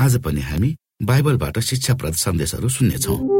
आज पनि हामी बाइबलबाट शिक्षाप्रद सन्देशहरू सुन्नेछौँ।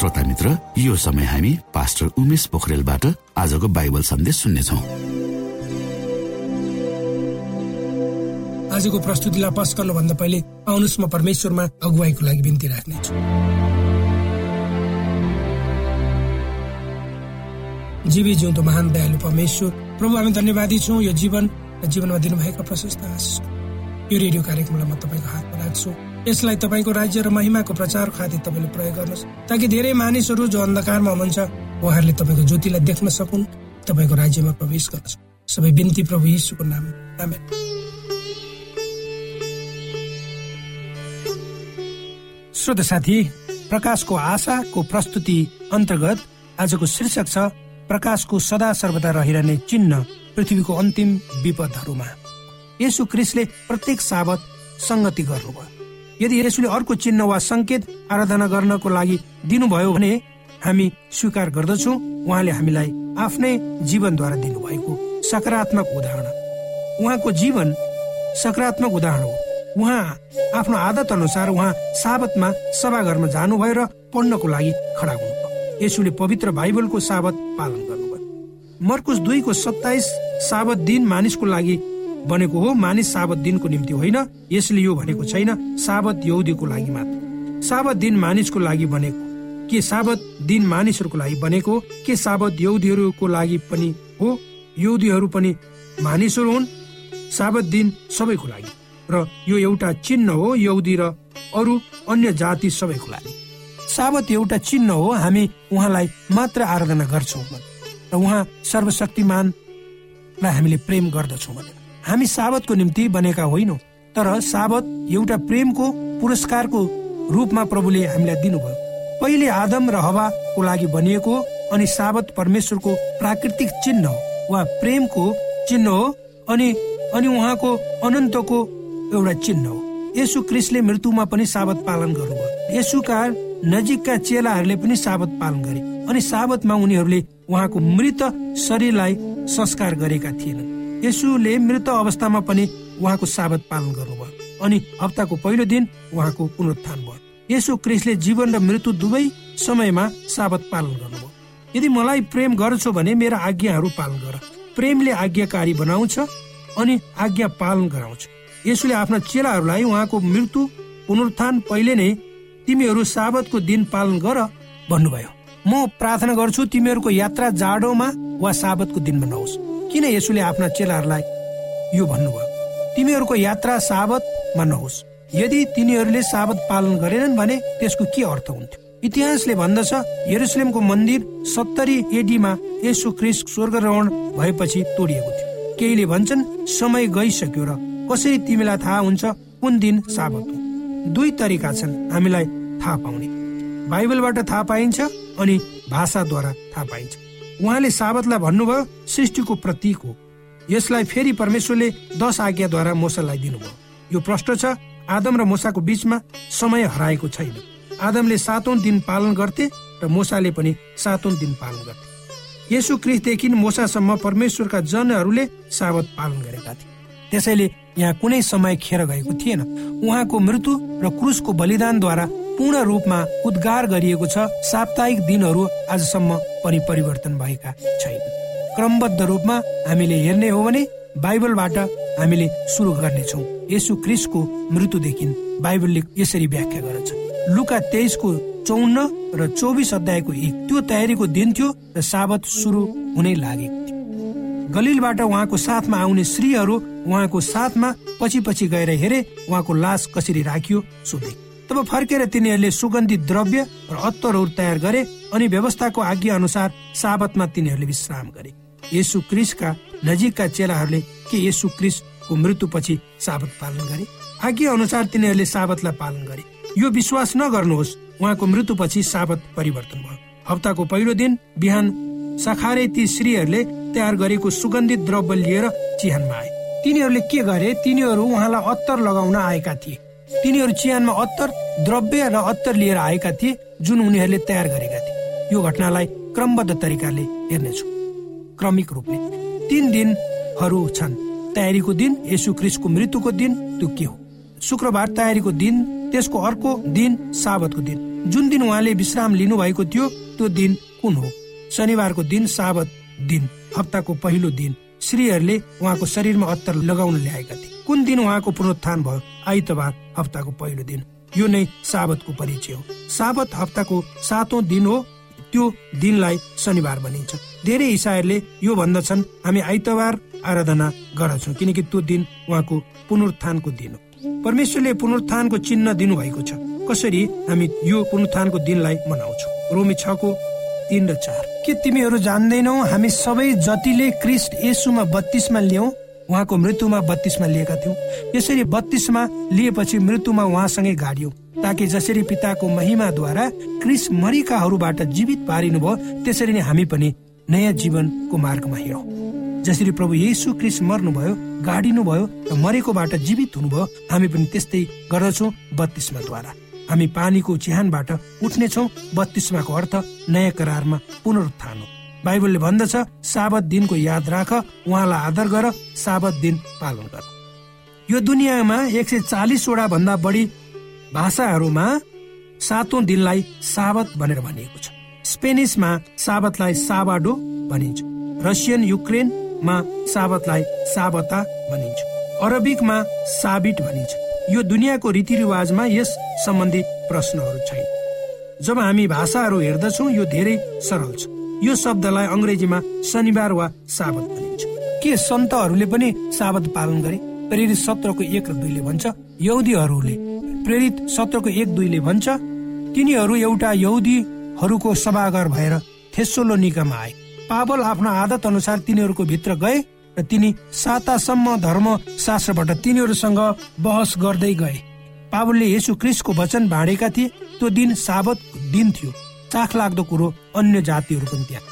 श्रोता मित्र यो समय हामी पास्टर उमेश पोखरेलबाट आजको बाइबल सन्देश सुन्नेछौ। आजको प्रस्तुतिलाई पस गर्नुभन्दा पहिले आउनुहोस् म परमेश्वरमा अगुवाईको लागि बिन्ती राख्नेछु जीवी जिउँदो महान दयालु परमेश्वर प्रभु हामी धन्यवादी छौँ यो जीवन र जीवनमा दिनुभएका प्रशस्त आशिष। यो रेडियो कार्यक्रमलाई म तपाईँको हातमा राख्छु। यसलाई तपाईँको राज्य र महिमाको प्रचार खातिर तपाईँले प्रयोग गर्नुहोस् ताकि धेरै मानिसहरू जो अन्धकारमा हुनुहुन्छ उहाँहरूले तपाईँको ज्योतिलाई देख्न सकुन् तपाईँको राज्यमा प्रवेश गर्न सबै बिन्ती प्रभु यीशुको नाम श्रोत साथी प्रकाशको आशाको प्रस्तुति अन्तर्गत आजको शीर्षक छ प्रकाशको सदा सर्वदा रहिरहने चिन्ह पृथ्वीको अन्तिम विपदहरूमा। यसु क्रिसले प्रत्येक साबत संगति गर्नुभयो। यदि यसुले अर्को चिन्ह वा संकेत आराधना गर्नको लागि दिनुभयो भने हामी स्वीकार गर्दछौ। उहाँले हामीलाई आफ्नै जीवनद्वारा दिनुभएको सकारात्मक उदाहरण। उहाँको जीवन सकारात्मक उदाहरण हो। उहाँ आफ्नो आदत अनुसार उहाँ साबतमा सभाघरमा जानुभयो र पढ्नको लागि खडा हुनुभयो। यसुले पवित्र बाइबलको साबत पालन गर्नुभयो। मर्कुस दुईको सत्ताइस साबत दिन मानिसको लागि बनेको हो मानिस साबत दिनको निम्ति होइन। यसले यो भनेको छैन साबत यौदीको लागि मात्र। साबत दिन मानिसको लागि बनेको। के साबत दिन मानिसहरूको लागि बनेको? के साबत यौदीहरूको लागि पनि हो? यौदीहरू पनि मानिसहरू हुन्। साबत दिन सबैको लागि। र यो एउटा चिन्ह हो यौदी र अरू अन्य जाति सबैको लागि। साबत एउटा चिन्ह हो हामी उहाँलाई मात्र आराधना गर्छौँ र उहाँ सर्वशक्तिमानलाई हामीले प्रेम गर्दछौँ भनेर हामी साबतको निम्ति बनेका होइनौ तर साबत एउटा प्रेमको पुरस्कारको रूपमा प्रभुले हामीलाई दिनुभयो। पहिले आदम र हवाको लागि बनिएको अनि साबत परमेश्वरको प्राकृतिक चिन्ह वा प्रेमको चिन्ह हो अनि अनि उहाँको अनन्तको एउटा चिन्ह हो। यसु क्रिसले मृत्युमा पनि साबत पालन गर्नुभयो। यसुका नजिकका चेलाहरूले पनि साबत पालन गरे अनि साबतमा उनीहरूले उहाँको मृत शरीरलाई संस्कार गरेका थिएनन्। यसुले मृत अवस्थामा पनि उहाँको साबत पालन गर्नुभयो अनि हप्ताको पहिलो दिन उहाँको पुनरुत्थान भयो। यसो क्रिसले जीवन र मृत्यु दुवै समयमा साबत पालन गर्नुभयो। यदि मलाई प्रेम गर्छौ भने मेरा आज्ञाहरू पालन गर। प्रेमले आज्ञाकारी बनाउँछ अनि आज्ञा पालन गराउँछ। यसुले आफ्ना चेलाहरूलाई उहाँको मृत्यु पुनरुत्थान पहिले नै तिमीहरू साबतको दिन पालन गर भन्नुभयो। म प्रार्थना गर्छु तिमीहरूको यात्रा जाडोमा वा साबतको दिनमा नहोस्। किन यसुले आफ्ना चेलाहरूलाई यो भन्नुभयो? तिमीहरूको यात्रा साबतमा नहोस् यदि तिनीहरूले साबत पालन गरेनन् भने त्यसको के अर्थ हुन्थ्यो? इतिहासले भन्दछ यरुसलेमको मन्दिर सत्तरी एडीमा यसो क्रिस स्वर्गरोहण भएपछि तोडिएको थियो। केहीले भन्छन् समय गइसक्यो र कसरी तिमीलाई थाहा हुन्छ कुन दिन साबत हो? दुई तरिका छन् हामीलाई थाहा पाउने। बाइबलबाट थाहा पाइन्छ अनि भाषाद्वारा थाहा पाइन्छ। उहाँले साबतलाई भन्नुभयो सृष्टिको प्रतीक हो। यसलाई फेरि परमेश्वरले दश आज्ञाद्वारा मोसालाई दिनुभयो। यो प्रश्न छ आदम र मोसाको बीचमा समय हराएको छैन। आदमले सातौं दिन पालन गर्थे र मोसाले पनि सातौं दिन पालन गर्थे। यसु क्रिसदेखि मोसासम्म परमेश्वरका जनहरूले साबत पालन गरेका थिए। त्यसैले यहाँ कुनै समय खेर गएको थिएन। उहाँको मृत्यु र क्रुसको बलिदानद्वारा पूर्ण रूपमा उद्गार गरिएको छ साप्ताहिक दिनहरू आजसम्म पनि परिवर्तन भएका छैन। क्रमबद्ध रूपमा हामीले हेर्ने हो भने बाइबलबाट हामीले सुरु गर्नेछौ। यसु क्रिसको मृत्युदेखि बाइबलले यसरी व्याख्या गर्छ लुका तेइसको चौन्न र चौबिस अध्यायको एक त्यो तयारीको दिन थियो र साबत सुरु हुनै लागेको थियो। गलिलबाट उहाँको साथमा आउने श्रीहरू उहाँको साथमा पछि पछि गएर हेरे उहाँको लास कसरी राखियो सोधे। तब फर्केर तिनीहरूले सुगन्धित द्रव्य र अत्तरहरू तयार गरे अनि व्यवस्थाको आज्ञा अनुसार साबतमा तिनीहरूले विश्राम गरे। यसु क्रिसका नजिकका चेलाहरूले के यसु क्रिसको मृत्युपछि साबत पालन गरे? आज्ञा अनुसार तिनीहरूले साबतलाई पालन गरे। यो विश्वास नगर्नुहोस् उहाँको मृत्युपछि साबत परिवर्तन भयो। हप्ताको पहिलो दिन बिहान सखारे ती श्रीहरूले तयार गरेको सुगन्धित द्रव्य लिएर चिहानमा आए। तिनीहरूले के गरे? तिनीहरू उहाँलाई अत्तर लगाउन आएका थिए। तिनीहरू चिहानमा अत्तर द्रव्य र अत्तर लिएर आएका थिए जुन उनीहरूले तयार गरेका थिए। यो घटनालाई क्रमबद्ध तरिकाले हेर्नेछु। क्रमिक रूपले। तीन दिनहरू छन्। तयारीको दिन यसु क्रिसको मृत्युको दिन त्यो के हो। शुक्रबार तयारीको दिन त्यसको अर्को दिन साबतको दिन। जुन दिन उहाँले विश्राम लिनु भएको थियो त्यो दिन कुन हो? शनिबारको दिन साबत दिन। हप्ताको पहिलो दिन। श्रीहरूले उहाँको शरीरमा अत्तर लगाउन ल्याएका थिए। कुन दिन उहाँको पुनरुत्थान भयो? आइतबार हप्ताको पहिलो दिन। यो नै साबतको परिचय हो। साबत हप्ताको सातौं दिन हो। त्यो दिनलाई शनिबार भनिन्छ। धेरै इसाईहरूले यो भन्दछन् हामी आइतबार आराधना गर्दछौँ किनकि त्यो दिन उहाँको पुनरुत्थानको दिन हो। परमेश्वरले पुनरुत्थानको चिन्ह दिनुभएको छ। कसरी हामी यो पुनरुत्थानको दिनलाई मनाउँछौँ? रोमी छको तिन र चार। के तिमीहरू जान्दैनौ? हामी सबै जतिले क्रिस्ट यसुमा बत्तीसमा लियौ उहाँको मृत्युमा बत्तीसमा लिएका थियौँ। यसरी बत्तीसमा लिएपछि मृत्युमा उहाँसँगै गाडियो ताकि जसरी पिताको महिमाद्वारा क्रिस मरिकाहरूबाट जीवित पारिनुभयो त्यसरी नै हामी पनि नयाँ जीवनको मार्गमा हिँडौँ। जसरी प्रभु येसु क्रिस मर्नुभयो गाडिनु भयो र मरेकोबाट जीवित हुनुभयो हामी पनि त्यस्तै गर्दछौँ बत्तीसमाद्वारा हामी पानीको चिहानबाट उठ्नेछौ बत्तीसमाको अर्थ नयाँ करारमा पुनरुत्थान हो। बाइबलले भन्दछ साबत दिनको याद राख उहाँलाई आदर गर साबत दिन पालन गर। यो दुनियाँमा एक सय चालिसवटा भन्दा बढी भाषाहरूमा सातौं दिनलाई साबत भनेर भनिएको छ। स्पेनिसमा साबतलाई साबाडो भनिन्छ रसियन युक्रेनमा साबतलाई साबता भनिन्छ अरबिकमा साबिट भनिन्छ यो दुनियाँको रीतिरिवाजमा यस सम्बन्धी प्रश्नहरू छैन। जब हामी भाषाहरू हेर्दछौ यो धेरै सरल छ। यो शब्दलाई अङ्ग्रेजीमा शनिबार वा साबत भनिन्छ। के सन्तहरूले पनि साबत पालन गरे? प्रेरित सत्रको एक र दुईले भन्छ यहुदीहरूले प्रेरित सत्रको एक दुईले भन्छ तिनीहरू एउटा यहुदीहरूको सभागार भएर थेसोलो निकामा आए। पावल आफ्नो आदत अनुसार तिनीहरूको भित्र गए तिनी सातासम्म धर्म शास्त्रबाट तिनीहरूसँग बहस गर्दै गए। पावलले यसु क्रिस्टको वचन भाँडेका थिए त्यो दिन साबत दिन थियो। चाख लाग्दो कुरो अन्य जातिहरू पनि त्यहाँ।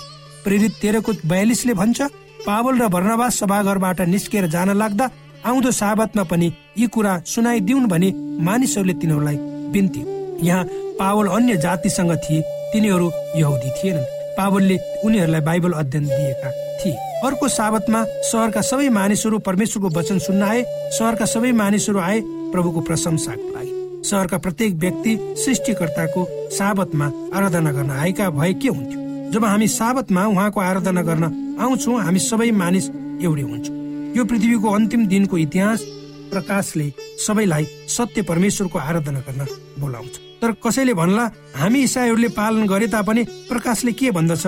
प्रेरित तेह्रको बयालिसले भन्छ पावल र भर्णवास सभाघरबाट निस्केर जान लाग्दा आउँदो साबतमा पनि यी कुरा सुनाइदिउन् भने मानिसहरूले तिनीहरूलाई बिन्ती। यहाँ पावल अन्य जातिसँग थिए तिनीहरू यहुदी थिएनन्। पावलले उनीहरूलाई बाइबल अध्ययन दिएका थिए। अर्को साबतमा सहरका सबै मानिसहरू परमेश्वरको वचन सुन्न आए सहरका सबै मानिसहरू आए प्रभुको प्रशंसाको लागि। सहरका प्रत्येक व्यक्ति सृष्टिकर्ताको साबतमा आराधना गर्न आएका भए के हुन्थ्यो? जब हामी साबतमा उहाँको आराधना गर्न आउँछौँ हामी सबै मानिस एउटै हुन्छौँ। यो पृथ्वीको अन्तिम दिनको इतिहास प्रकाशले सबैलाई सत्य परमेश्वरको आराधना गर्न बोलाउँछ। तर कसैले भन्ला हामी इसाईहरूले पालन गरे तापनि प्रकाशले के भन्दछ?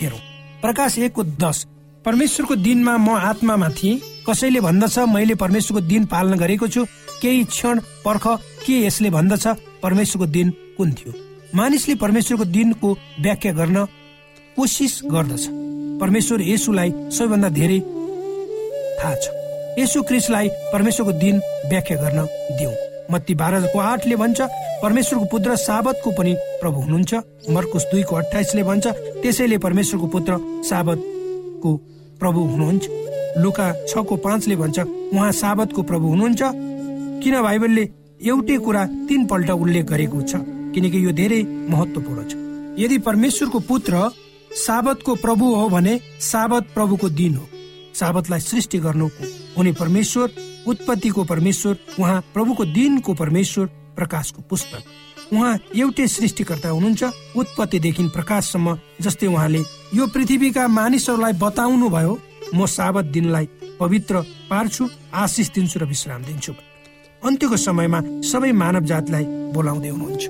हेरौँ। प्रकाश एकको दस परमेश्वरको दिनमा म आत्मामा थिएँ। कसैले भन्दछ मैले परमेश्वरको दिन पालन गरेको छु। केही क्षण पर्ख के यसले भन्दछ परमेश्वरको दिन कुन थियो? मानिसले परमेश्वरको दिनको व्याख्या गर्न कोसिस गर्दछ। परमेश्वर यसुलाई सबैभन्दा धेरै थाहा छ। यसु क्रिसलाई परमेश्वरको दिन व्याख्या गर्न दिउँ। मत्ती बाह्रको आठले भन्छ परमेश्वरको पुत्र साबतको पनि प्रभु हुनुहुन्छ। मर्कुस दुईको अठाइसले भन्छ त्यसैले परमेश्वरको पुत्र साबतको प्रभु हुनुहुन्छ। लुका छको पाँचले भन्छ उहाँ साबतको प्रभु हुनुहुन्छ। किन बाइबलले एउटै कुरा तीन पल्ट उल्लेख गरेको छ? किनकि यो धेरै महत्वपूर्ण छ। यदि परमेश्वरको पुत्र साबतको प्रभु हो भने साबत प्रभुको दिन हो। साबतलाई सृष्टि गर्नु हुने परमेश्वर उत्पत्तिको परमेश्वर उहाँ प्रभुको दिनको परमेश्वर प्रकाशको पुस्तक। उहाँ एउटै सृष्टिकर्ता हुनुहुन्छ उत्पत्तिदेखि प्रकाशसम्म जस्तै उहाँले यो पृथ्वीका मानिसहरूलाई बताउनु भयो म साबत दिनलाई पवित्र पार्छु आशिष दिन्छु र विश्राम दिन्छु। अन्त्यको समयमा सबै मानव जातलाई बोलाउँदै हुनुहुन्छ।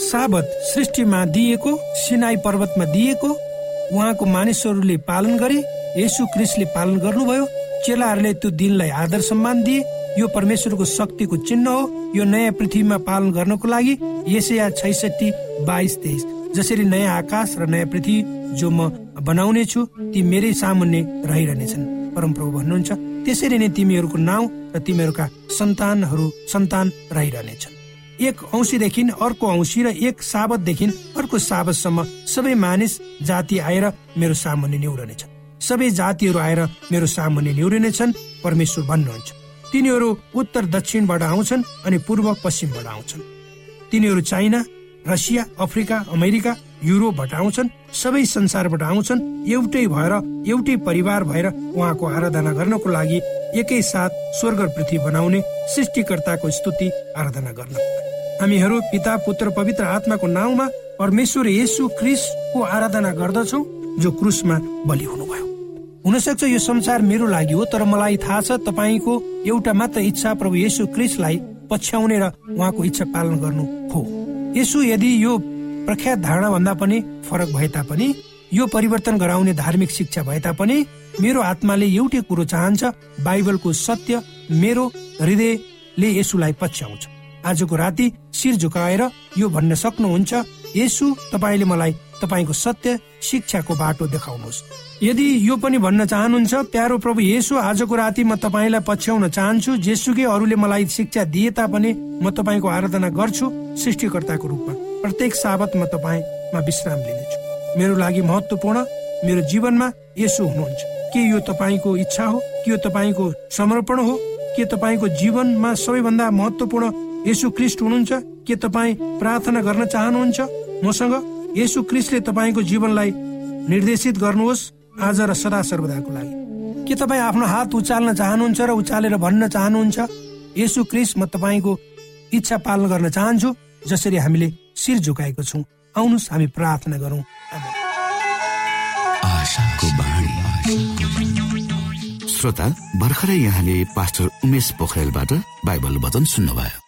साबत सृष्टिमा दिएको सिनाई पर्वतमा दिएको उहाँको मानिसहरूले पालन गरे यसु क्रिस्टले पालन गर्नुभयो चेलाहरूले त्यो दिनलाई आदर सम्मान दिए यो परमेश्वरको शक्तिको चिन्ह हो यो नयाँ पृथ्वीमा पालन गर्नको लागि यसया छैसठी बाइस तेइस। जसरी नयाँ आकाश र नयाँ पृथ्वी जो म बनाउने छु ती मेरै सामुन्ने रहिरहनेछन्। परमप्रभु भन्नुहुन्छ त्यसरी नै तिमीहरूको नाउँ र तिमीहरूका सन्तानहरू सन्तान रहिरहनेछन्। एक औँसीदेखि अर्को औँसी र एक साबतदेखि अर्को साबतसम्म सबै मानिस जाति आएर मेरो सामुन्ने निहुरनेछन्। सबै जातिहरू आएर मेरो सामुन्ने निहुरिनेछन् परमेश्वर भन्नुहुन्छ। तिनीहरू उत्तर दक्षिणबाट आउँछन् अनि पूर्व पश्चिमबाट आउँछन्। तिनीहरू चाइना रसिया अफ्रिका अमेरिका युरोपबाट आउँछन् सबै संसारबाट आउँछन् एउटै भएर एउटै परिवार भएर उहाँको आराधना गर्नको लागि एकै साथ स्वर्ग पृथ्वी बनाउने सृष्टिकर्ताको स्तुति आराधना गर्न। हामीहरू पिता पुत्र पवित्र आत्माको नाउँमा परमेश्वर येसु क्रिसको आराधना गर्दछौ जो क्रुसमा बलि हुनुभयो। हुनसक्छ यो संसार मेरो लागि हो तर मलाई थाहा छ तपाईँको एउटा मात्र इच्छा प्रभु येसु क्रिसलाई पछ्याउने र उहाँको इच्छा पालन गर्नु हो। यसो यदि यो प्रख्यात धारणा भन्दा पनि फरक भए तापनि यो परिवर्तन गराउने धार्मिक शिक्षा भए तापनि मेरो आत्माले एउटै कुरो चाहन्छ बाइबलको सत्य मेरो हृदयले यसुलाई पछ्याउँछ। आजको राति शिर झुकाएर यो भन्न सक्नुहुन्छ यसु तपाईँले मलाई तपाईँको सत्य शिक्षाको बाटो देखाउनुहोस्। यदि यो पनि भन्न चाहनुहुन्छ प्यारो प्रभु येसु आजको राति म तपाईँलाई पछ्याउन चाहन्छु जेसुकै अरूले मलाई शिक्षा दिए तापनि म तपाईँको आराधना गर्छु सृष्टिकर्ताको रूपमा। प्रत्येक साबत म तपाईँमा विश्राम लिनेछु। मेरो लागि महत्वपूर्ण मेरो जीवनमा यसो हुनुहुन्छ। के यो तपाईँको इच्छा हो? के यो तपाईँको समर्पण हो? के तपाईँको जीवनमा सबैभन्दा महत्वपूर्ण यसु क्रिस्ट हुनुहुन्छ? के तपाईँ प्रार्थना गर्न चाहनुहुन्छ? मसँग यसु क्रिस्टले तपाईँको जीवनलाई निर्देशित गर्नुहोस् आज र सदा सर्वदाको लागि। के तपाईँ आफ्नो हात उचाल्न चाहनुहुन्छ र उचालेर भन्न चाहनुहुन्छ? यसु क्रिस म तपाईँको इच्छा पालन गर्न चाहन्छु जसरी हामीले शिर झुकाएको छौँ। आउनुहोस् हामी प्रार्थना गरौँ। श्रोता भर्खरै यहाँले पास्टर उमेश पोखरेलबाट बाइबल वचन सुन्नुभयो।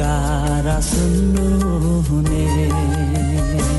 हाम्रो पुकारा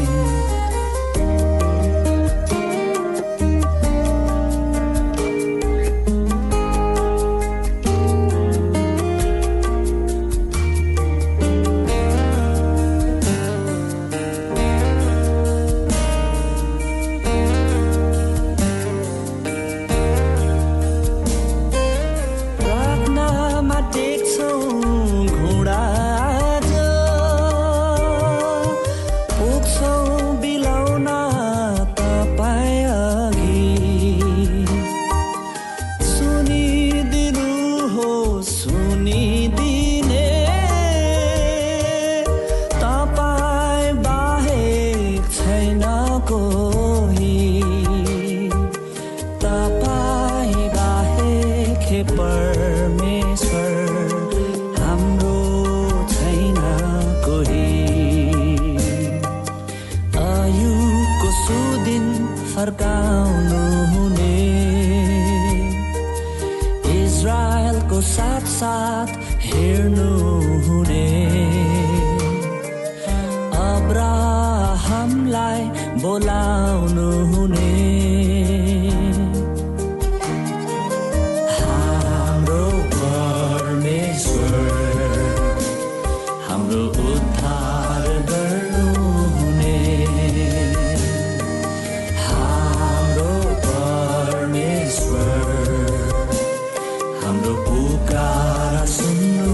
पुकार सुन्नु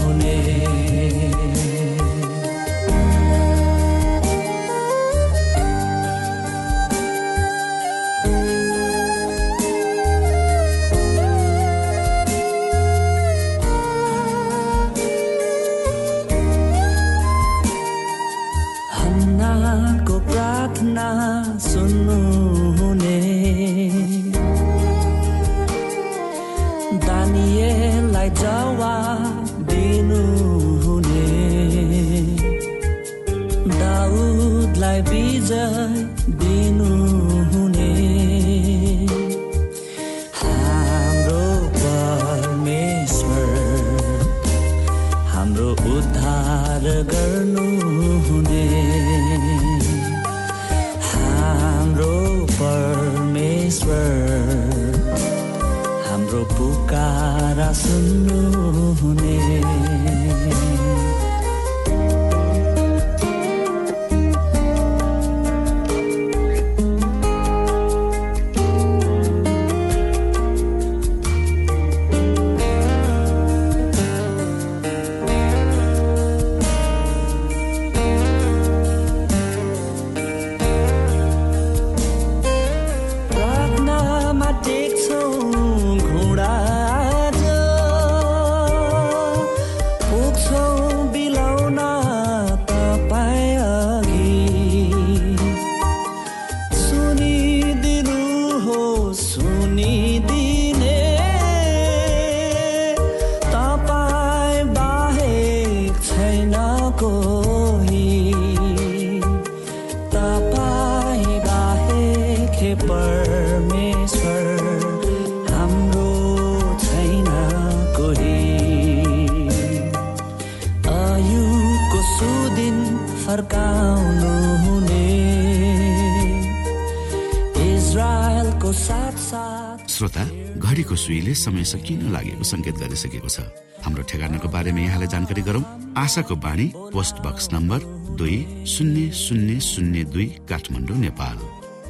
हुने परमेश्वर हाम्रो पुकारा सुन्नु कोही। श्रोता घडीको सुईले समय सकिन लागेको संकेत गरिसकेको छ? हाम्रो ठेगानाको बारेमा यहाँलाई जानकारी गरौं। आशाको बाणी पोस्ट बक्स नम्बर दुई शून्य शून्य शून्य दुई काठमाडौँ नेपाल।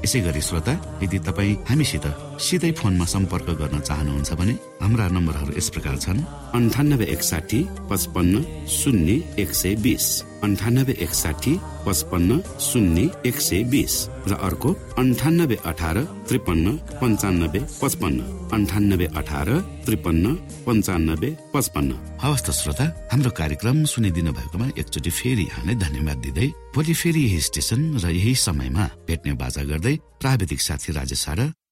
यसै गरी श्रोता यदि तपाईँ हामीसित सिधै फोनमा सम्पर्क गर्न चाहनुहुन्छ भने हाम्रा नम्बरहरू यस प्रकार छन्। अन्ठानब्बे एकसाठी पचपन्न शून्य एक सय बिस। अन्ठानब्बे एकसाठी पचपन्न शून्य एक सय बिस। र अर्को अन्ठानब्बे अठार त्रिपन्न पञ्चानब्बे पचपन्न। अन्ठानब्बे अठार त्रिपन्न पञ्चानब्बे पचपन्न। हवस् त श्रोता हाम्रो कार्यक्रम सुनिदिनु भएकोमा एकचोटि फेरि यहाँलाई धन्यवाद दिँदै भोलि फेरि यही स्टेशन र यही समयमा भेट्ने बाजा गर्दै प्राविधिक साथी राजेश